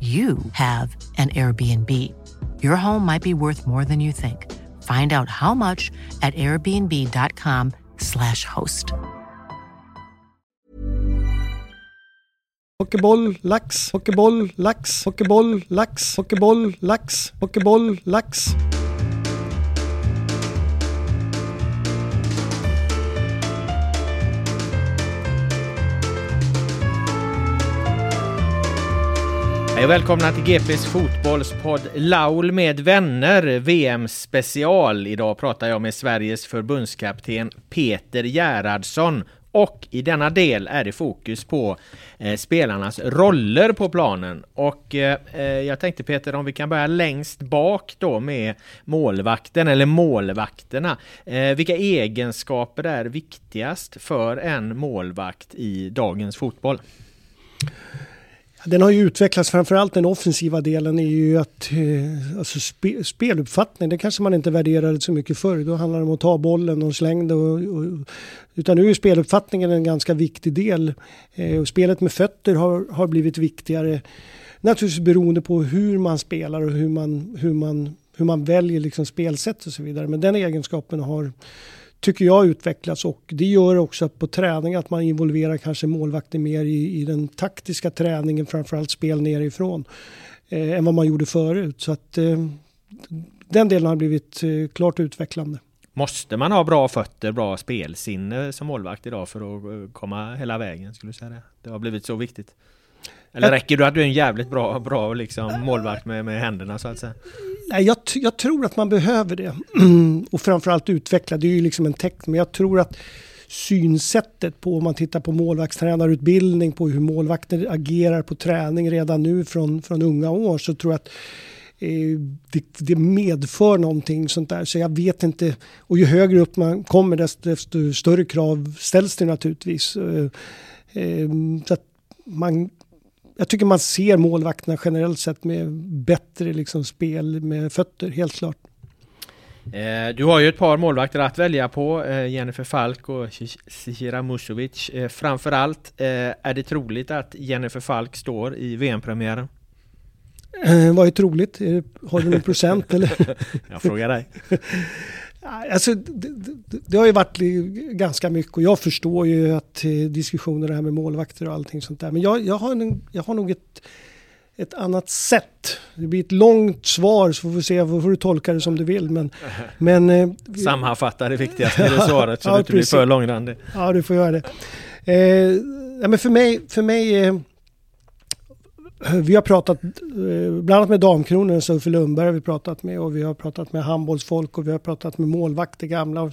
you have an Airbnb. Your home might be worth more than you think. Find out how much at airbnb.com/slash host. Hockeyboll, lax, hockeyboll, lax, hockeyboll, lax, hockeyboll, lax, hockeyboll, lax. Hej och välkomna till GPs fotbollspodd Laul med vänner VM special. Idag pratar jag med Sveriges förbundskapten Peter Gerhardsson och i denna del är det fokus på eh, spelarnas roller på planen. Och eh, eh, jag tänkte Peter om vi kan börja längst bak då med målvakten eller målvakterna. Eh, vilka egenskaper är viktigast för en målvakt i dagens fotboll? Den har ju utvecklats, framförallt den offensiva delen är ju att eh, alltså spe, speluppfattning, det kanske man inte värderade så mycket förr. Då handlade det om att ta bollen och slängde. Och, och, utan nu är speluppfattningen en ganska viktig del. Eh, och spelet med fötter har, har blivit viktigare. Naturligtvis beroende på hur man spelar och hur man, hur man, hur man väljer liksom spelsätt och så vidare. Men den egenskapen har tycker jag utvecklas och det gör också på träning att man involverar kanske målvakten mer i, i den taktiska träningen, framförallt spel nerifrån, eh, än vad man gjorde förut. Så att eh, den delen har blivit eh, klart utvecklande. Måste man ha bra fötter, bra spelsinne som målvakt idag för att eh, komma hela vägen? Skulle du säga det? Det har blivit så viktigt. Eller räcker det att du är en jävligt bra, bra liksom målvakt med, med händerna så att säga? Nej, jag, jag tror att man behöver det. och framförallt utveckla, det är ju liksom en teknik, men jag tror att synsättet på om man tittar på målvaktstränarutbildning, på hur målvakter agerar på träning redan nu från, från unga år, så tror jag att eh, det, det, medför någonting sånt där. Så jag vet inte. Och ju högre upp man kommer desto, desto större krav ställs det naturligtvis. Eh, eh, så att man jag tycker man ser målvakterna generellt sett med bättre liksom spel med fötter, helt klart. Eh, du har ju ett par målvakter att välja på, eh, Jennifer Falk och Zizira Musovic. Eh, framförallt, är det troligt att Jennifer Falk står i VM-premiären? vad är troligt? Har du någon procent eller? Jag frågar dig. Alltså, det, det, det, har ju varit ganska mycket och jag förstår ju att eh, diskussioner här med målvakter och allting sånt där. Men jag, jag, har, en, jag har nog ett, ett annat sätt. Det blir ett långt svar så får vi se, får du tolka det som du vill. Men, men, eh, Sammanfatta det viktigaste i det svaret så ja, det inte blir för långrandig. Ja, du får göra det. Eh, ja, men för mig, för mig eh, Eh, vi har pratat eh, bland annat med Damkronan, Sofie Lundberg har vi pratat med och vi har pratat med handbollsfolk och vi har pratat med målvakter gamla.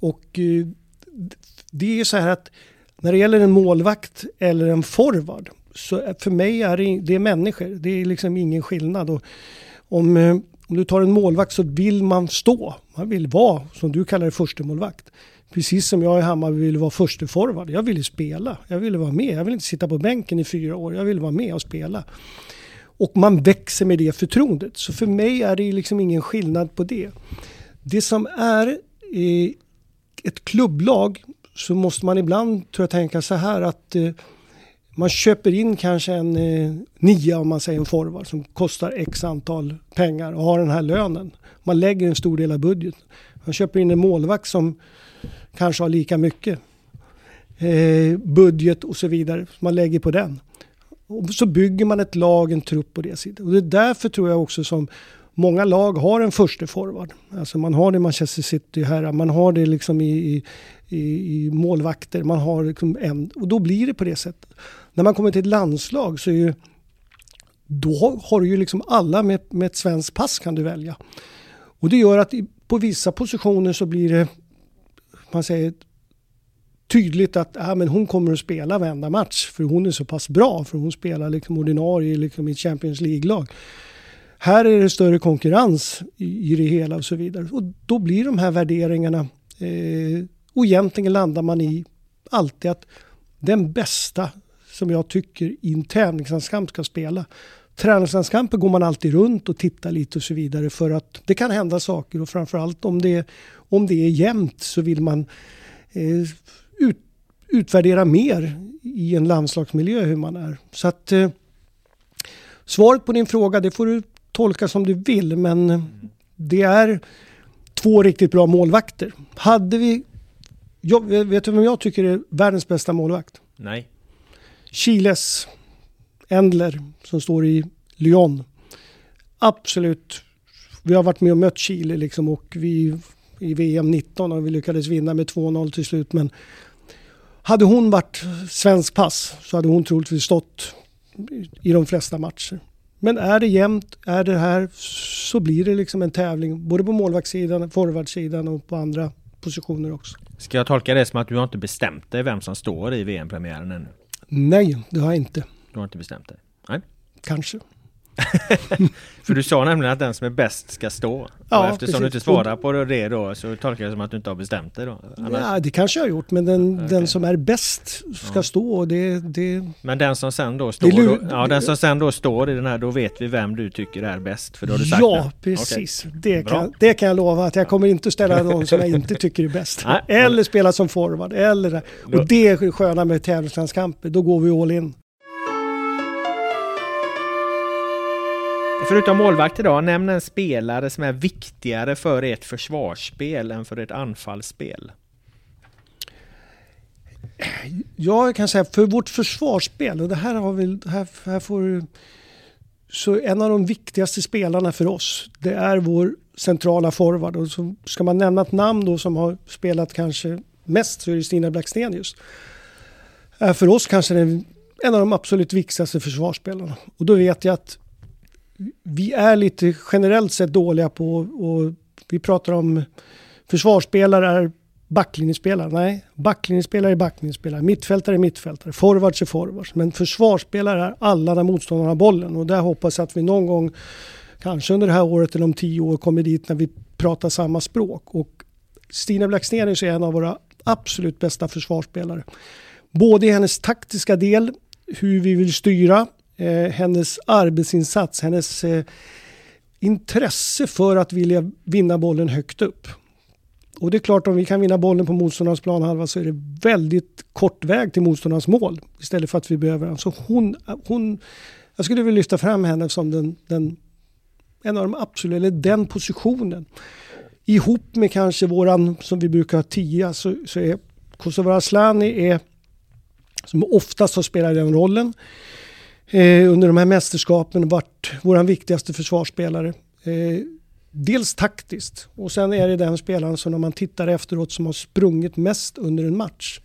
Och eh, det är så här att när det gäller en målvakt eller en forward så för mig är det, det är människor. Det är liksom ingen skillnad. Och om, om du tar en målvakt så vill man stå. Man vill vara, som du kallar det, förstemålvakt. Precis som jag i Hammarby ville vara första forward. Jag ville spela. Jag ville vara med. Jag ville inte sitta på bänken i fyra år. Jag ville vara med och spela. och man växer med det förtroendet. Så för mig är det liksom ingen skillnad på det. Det som är i ett klubblag så måste man ibland tror jag tänka så här att eh, man köper in kanske en eh, nia om man säger en forward som kostar x antal pengar och har den här lönen. Man lägger en stor del av budgeten. Man köper in en målvakt som kanske har lika mycket eh, budget och så vidare. Man lägger på den. Och så bygger man ett lag, en trupp på det sättet. Och det är därför tror jag också som många lag har en första forward. Alltså man har det i Manchester City här, man har det liksom i, i, i målvakter, man har liksom en, och då blir det på det sättet. När man kommer till ett landslag så är ju, då har du ju liksom alla med, med ett svenskt pass kan du välja. Och det gör att på vissa positioner så blir det, man säger tydligt att ja, men hon kommer att spela varenda match för hon är så pass bra för hon spelar liksom ordinarie liksom i Champions League-lag. Här är det större konkurrens i, i det hela och så vidare. Och då blir de här värderingarna eh, och egentligen landar man i alltid att den bästa som jag tycker i en tävlingslandskamp ska spela. Träningslandskamper går man alltid runt och tittar lite och så vidare för att det kan hända saker och framförallt om det, om det är jämnt så vill man eh, ut, utvärdera mer i en landslagsmiljö hur man är. Så att eh, svaret på din fråga det får du tolka som du vill men det är två riktigt bra målvakter. Hade vi... Jag, vet du vem jag tycker är världens bästa målvakt? Nej. Chiles Endler som står i Lyon. Absolut. Vi har varit med och mött Chile liksom och vi i VM 19 och vi lyckades vinna med 2-0 till slut. Men hade hon varit svensk pass så hade hon troligtvis stått i de flesta matcher. Men är det jämnt, är det här, så blir det liksom en tävling både på målvaktssidan, forwardsidan och på andra positioner också. Ska jag tolka det som att du har inte bestämt dig vem som står i VM-premiären ännu? Nej, det har jag inte. Du har inte bestämt dig? Nej. Kanske. För du sa nämligen att den som är bäst ska stå. Ja, och eftersom precis. du inte svarar på det då så tolkar jag det som att du inte har bestämt dig då? Annars... Ja, det kanske jag har gjort men den, okay. den som är bäst ska ja. stå det, det... Men den som sen då står, då, ja, den som sen då står i den här, då vet vi vem du tycker är bäst för då har du sagt Ja, det. precis. Okay. Det, kan, det kan jag lova att jag kommer inte ställa någon som jag inte tycker är bäst. Nej, eller spela som forward, eller... Och det är sköna med tävlingslandskamper, då går vi all in. Förutom målvakt idag, nämn en spelare som är viktigare för ert försvarsspel än för ert anfallsspel. Jag kan säga för vårt försvarsspel, och det här har vi, här, här får så en av de viktigaste spelarna för oss, det är vår centrala forward. Och så ska man nämna ett namn då som har spelat kanske mest så är det Stina Blackstenius. Är för oss kanske den, en av de absolut viktigaste försvarsspelarna. Och då vet jag att vi är lite generellt sett dåliga på och vi pratar om försvarsspelare är backlinjespelare. Nej, backlinjespelare är backlinjespelare. Mittfältare är mittfältare. Forwards är forwards. Men försvarsspelare är alla när motståndarna har bollen. Och där hoppas jag att vi någon gång, kanske under det här året eller om tio år, kommer dit när vi pratar samma språk. Och Stina Blackstenius är en av våra absolut bästa försvarsspelare. Både i hennes taktiska del, hur vi vill styra, eh, hennes arbetsinsats, hennes eh, intresse för att vilja vinna bollen högt upp. Och det är klart om vi kan vinna bollen på motståndarnas planhalva så är det väldigt kort väg till motståndarnas mål istället för att vi behöver den. Så hon, hon, jag skulle vilja lyfta fram henne som den, den, en av de absolut, eller den positionen. Ihop med kanske våran, som vi brukar ha tia, så, så är Kosovare Asllani är, som oftast har spelat den rollen, eh, under de här mästerskapen varit vår viktigaste försvarsspelare. Eh, dels taktiskt och sen är det den spelaren som när man tittar efteråt som har sprungit mest under en match.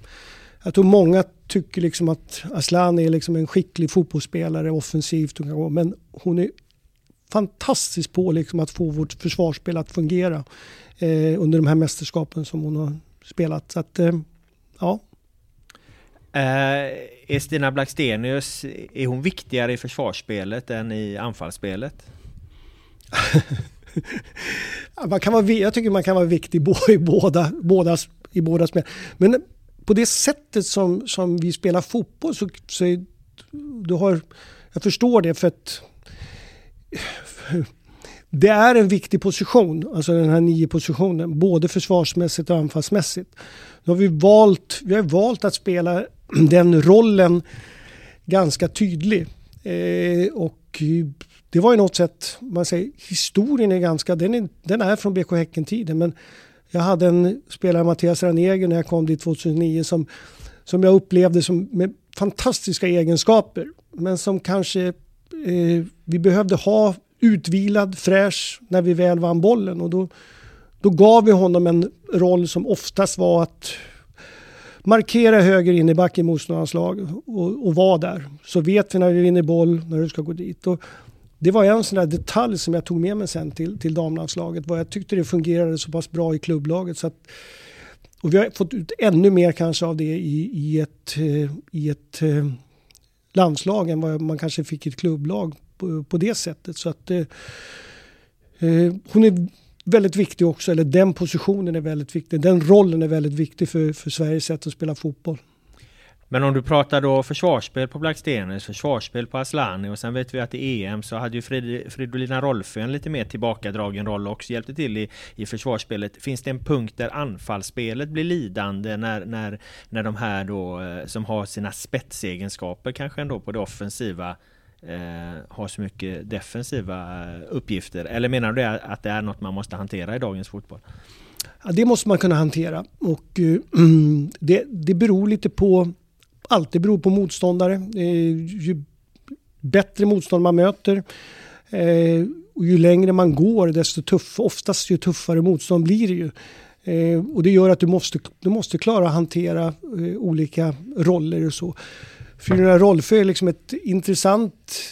Jag tror många tycker liksom att Aslan är liksom en skicklig fotbollsspelare offensivt, men hon är fantastisk på liksom att få vårt försvarsspel att fungera eh, under de här mästerskapen som hon har spelat. Så att, eh, ja, Eh, är Stina Blackstenius, är hon viktigare i försvarsspelet än i anfallsspelet? man kan vara, jag tycker man kan vara viktig i båda, båda, i båda spel. Men på det sättet som, som vi spelar fotboll så, så är, du har, jag förstår det för att det är en viktig position, alltså den här nio positionen, både försvarsmässigt och anfallsmässigt. Då har vi valt, vi har valt att spela den rollen ganska tydlig. Eh, och det var ju något sätt, man säger, historien är ganska, den är, den är från BK Häcken-tiden men jag hade en spelare, Mattias Ranegen, när jag kom dit 2009 som, som jag upplevde som med fantastiska egenskaper men som kanske eh, vi behövde ha utvilad, fräsch när vi väl vann bollen och då, då gav vi honom en roll som oftast var att markera höger in i back lag och, och vara där. Så vet vi när vi vinner boll, när du ska gå dit. Och det var en sån där detalj som jag tog med mig sen till, till damlandslaget. Vad jag tyckte det fungerade så pass bra i klubblaget. Så att, och vi har fått ut ännu mer kanske av det i, i ett, eh, i ett eh, landslag än vad man kanske fick i ett klubblag på, på det sättet. Så att eh, eh hon är väldigt viktig också, eller den positionen är väldigt viktig. Den rollen är väldigt viktig för, för Sveriges sätt att spela fotboll. Men om du pratar då försvarsspel på Blackstenius, försvarsspel på Aslani och sen vet vi att i EM så hade ju Frid Fridolina Rolfö en lite mer tillbakadragen roll och också hjälpte till i, i försvarsspelet. Finns det en punkt där anfallsspelet blir lidande när, när, när de här då eh, som har sina spetsegenskaper kanske ändå på det offensiva eh, har så mycket defensiva eh, uppgifter? Eller menar du att det är något man måste hantera i dagens fotboll? Ja, det måste man kunna hantera och uh, det, det beror lite på, alltid beror på motståndare. Eh, ju bättre motstånd man möter eh, och ju längre man går desto tuff, oftast ju tuffare motstånd blir det ju. och det gör att du måste, du måste klara att hantera olika roller och så. Fiorina Rolfö är liksom ett intressant,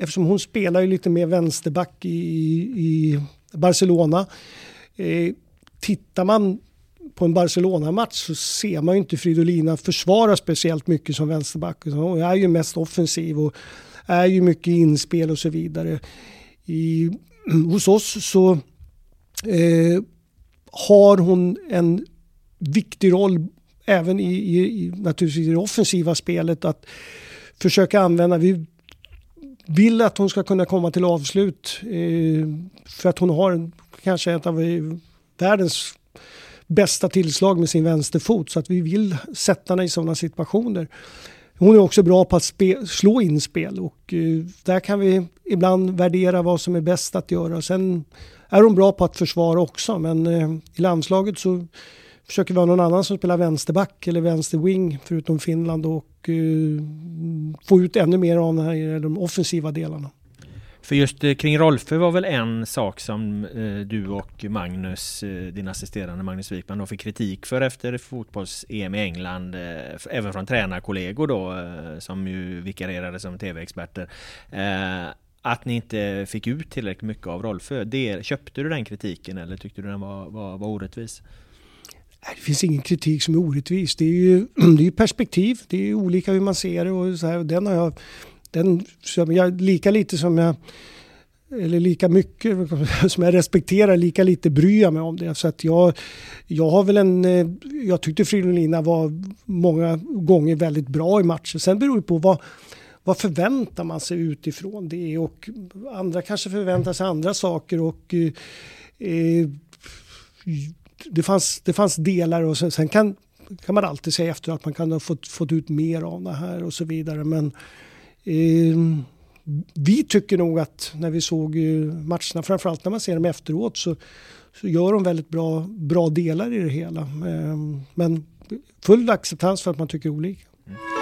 eftersom hon spelar ju lite mer vänsterback i, i Barcelona. Eh, tittar man på en Barcelona-match så ser man ju inte Fridolina försvara speciellt mycket som vänsterback. Hon är ju mest offensiv och är ju mycket inspel och så vidare. I, hos oss så eh, har hon en viktig roll även i, i, naturligtvis i det offensiva spelet att försöka använda. Vi vill att hon ska kunna komma till avslut eh, för att hon har kanske ett av eh, världens bästa tillslag med sin vänsterfot så att vi vill sätta henne i sådana situationer. Hon är också bra på att spe, slå inspel och eh, där kan vi ibland värdera vad som är bäst att göra. Sen är hon bra på att försvara också men eh, i landslaget så försöker vi ha någon annan som spelar vänsterback eller vänsterwing förutom Finland och uh, få ut ännu mer av den här, de offensiva delarna. För just eh, kring Rolfö var väl en sak som eh, du och Magnus, eh, din assisterande Magnus Wikman, då fick kritik för efter fotbolls-EM i England, eh, även från tränarkollegor då, eh, som ju vikarierade som tv-experter. Att ni inte fick ut tillräckligt mycket av Rolfö. Det, köpte du den kritiken eller tyckte du den var, var, var orättvis? Det finns ingen kritik som är orättvis. Det är ju, det är perspektiv. Det är olika hur man ser det och så här. Den har jag den, jag, lika lite som jag eller lika mycket som jag respekterar, lika lite bryr jag mig om det. Så att jag, jag har väl en, eh, jag tyckte Fridolina var många gånger väldigt bra i matchen. Sen beror det på vad, vad förväntar man sig utifrån det och andra kanske förväntar sig andra saker och eh, eh det, fanns, det fanns delar och sen, sen, kan, kan man alltid säga efter att man kan ha fått, fått ut mer av det här och så vidare. Men Eh, vi tycker nog att när vi såg eh, matcherna, framförallt när man ser dem efteråt, så, så gör de väldigt bra, bra delar i det hela. Eh, men full acceptans för att man tycker olika. Mm.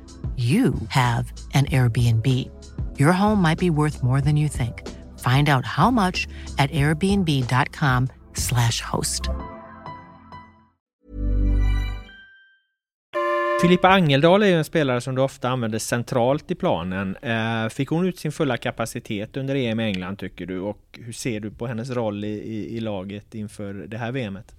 you have an Airbnb. Your home might be worth more than you think. Find out how much at airbnb.com/slash host. Filippa Angeldal är ju en spelare som du ofta använder centralt i planen. Eh, fick hon ut sin fulla kapacitet under EM i England tycker du? Och hur ser du på hennes roll i, i, i laget inför det här VMet?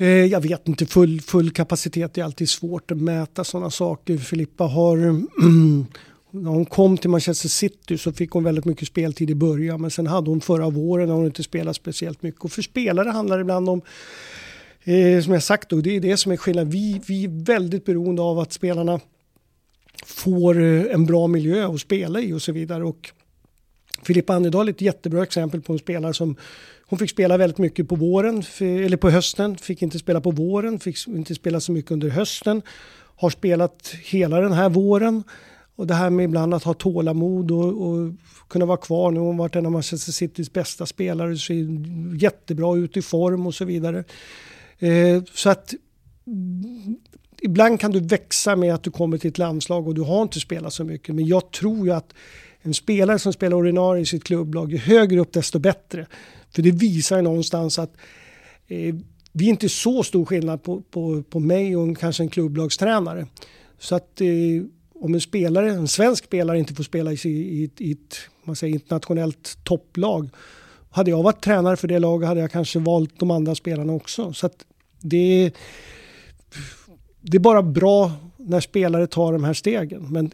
Eh, jag vet inte, full, full kapacitet är alltid svårt att mäta sådana saker. Filippa har, när hon kom till Manchester City så fick hon väldigt mycket speltid i början men sen hade hon förra våren när hon inte spelat speciellt mycket. Och för spelare handlar det ibland om, eh, som jag sagt då, det är det som är skillnaden. Vi, vi är väldigt beroende av att spelarna får eh, en bra miljö att spela i och så vidare. Och Filippa Annedal är ett jättebra exempel på en spelare som hon fick spela väldigt mycket på våren, eller på hösten, fick inte spela på våren, fick inte spela så mycket under hösten. Har spelat hela den här våren. Och det här med ibland att ha tålamod och, och kunna vara kvar. Nu har hon varit en av Manchester Citys bästa spelare, ser jättebra ut i form och så vidare. Eh, så att ibland kan du växa med att du kommer till ett landslag och du har inte spelat så mycket. Men jag tror ju att en spelare som spelar ordinarie i sitt klubblag, ju högre upp desto bättre. För det visar någonstans att eh, vi är inte så stor skillnad på, på, på mig och en, kanske en klubblagstränare. Så att eh, om en spelare, en svensk spelare inte får spela i, i, i ett man säger, internationellt topplag. Hade jag varit tränare för det laget hade jag kanske valt de andra spelarna också. Så att det, det är bara bra när spelare tar de här stegen. Men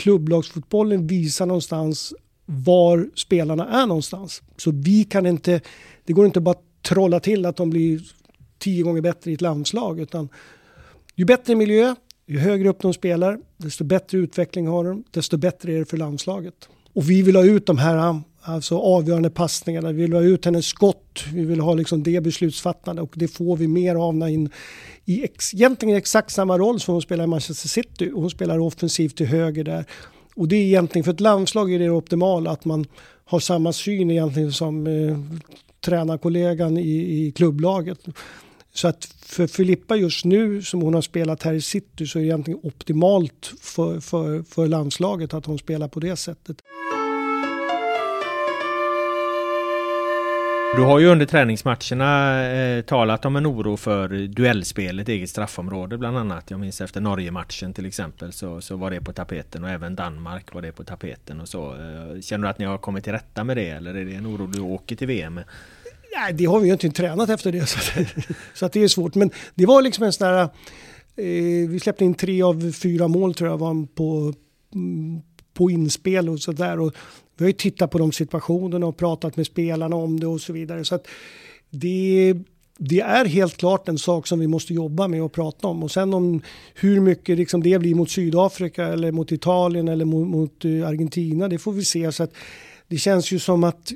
klubblagsfotbollen visar någonstans var spelarna är någonstans. Så vi kan inte, det går inte bara att trolla till att de blir tio gånger bättre i ett landslag. Utan ju bättre miljö, ju högre upp de spelar, desto bättre utveckling har de, desto bättre är det för landslaget. Och vi vill ha ut de här alltså avgörande passningarna, vi vill ha ut hennes skott, vi vill ha liksom det beslutsfattande och det får vi mer av när in i ex, egentligen exakt samma roll som hon spelar i Manchester City. Hon spelar offensivt till höger där. Och det är egentligen för ett landslag är det optimala att man har samma syn egentligen som eh, tränarkollegan i, i klubblaget. Så att för Filippa just nu som hon har spelat här i City så är det egentligen optimalt för, för, för landslaget att hon spelar på det sättet. Du har ju under träningsmatcherna eh, talat om en oro för duellspelet, eget straffområde bland annat. Jag minns efter Norge-matchen till exempel så, så var det på tapeten och även Danmark var det på tapeten och så. Eh, känner du att ni har kommit till rätta med det eller är det en oro du åker till VM med? Nej, det har vi ju inte tränat efter det så, att, så att det är svårt. Men det var liksom en sån där... Eh, vi släppte in tre av fyra mål tror jag var på, mm, på inspel och sådär. Vi har ju tittat på de situationerna och pratat med spelarna om det och så vidare. Så att det, det är helt klart en sak som vi måste jobba med och prata om. Och sen om hur mycket liksom det blir mot Sydafrika eller mot Italien eller mot, mot eh, Argentina, det får vi se. Så att det känns ju som att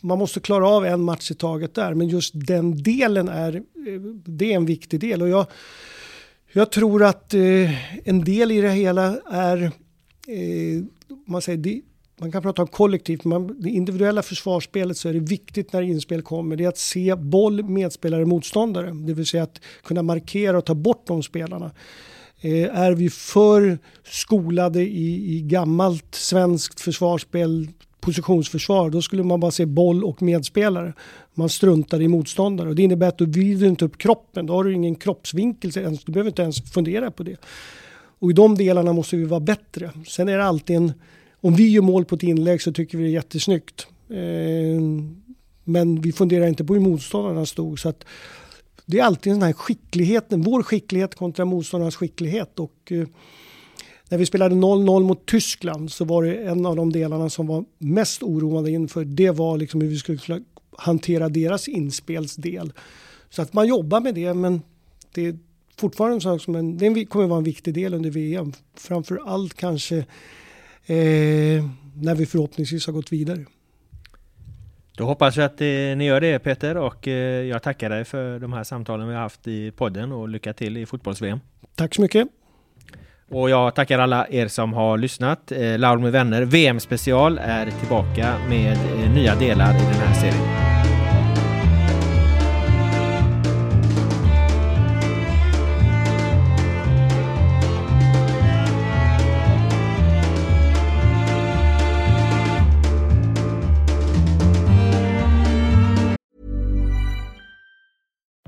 man måste klara av en match i taget där. Men just den delen är, eh, det är en viktig del. Och jag, jag tror att eh, en del i det hela är, eh, man säger, det, man kan prata om kollektivt, men det individuella försvarsspelet så är det viktigt när inspel kommer. Det är att se boll, medspelare, motståndare. Det vill säga att kunna markera och ta bort de spelarna. Eh, är vi för skolade i, i gammalt svenskt försvarsspel, positionsförsvar, då skulle man bara se boll och medspelare. Man struntar i motståndare och det innebär att du vrider inte upp kroppen. Då har du ingen kroppsvinkel, du behöver inte ens fundera på det. Och i de delarna måste vi vara bättre. Sen är det alltid en om vi gör mål på ett inlägg så tycker vi det är jättesnyggt. Eh, men vi funderar inte på hur motståndarna stod. Så att det är alltid den här skickligheten, vår skicklighet kontra motståndarnas skicklighet. Och, eh, när vi spelade 0-0 mot Tyskland så var det en av de delarna som var mest oroande inför. Det var liksom hur vi skulle hantera deras inspelsdel. Så att man jobbar med det men det fortfarande en sak som en, det kommer vara en viktig del under VM. Framför allt kanske eh, när vi förhoppningsvis har gått vidare. Då hoppas vi att eh, ni gör det Peter och eh, jag tackar dig för de här samtalen vi har haft i podden och lycka till i fotbolls-VM. Tack så mycket. Och jag tackar alla er som har lyssnat. Eh, Laul med vänner VM special är tillbaka med eh, nya delar i den här serien.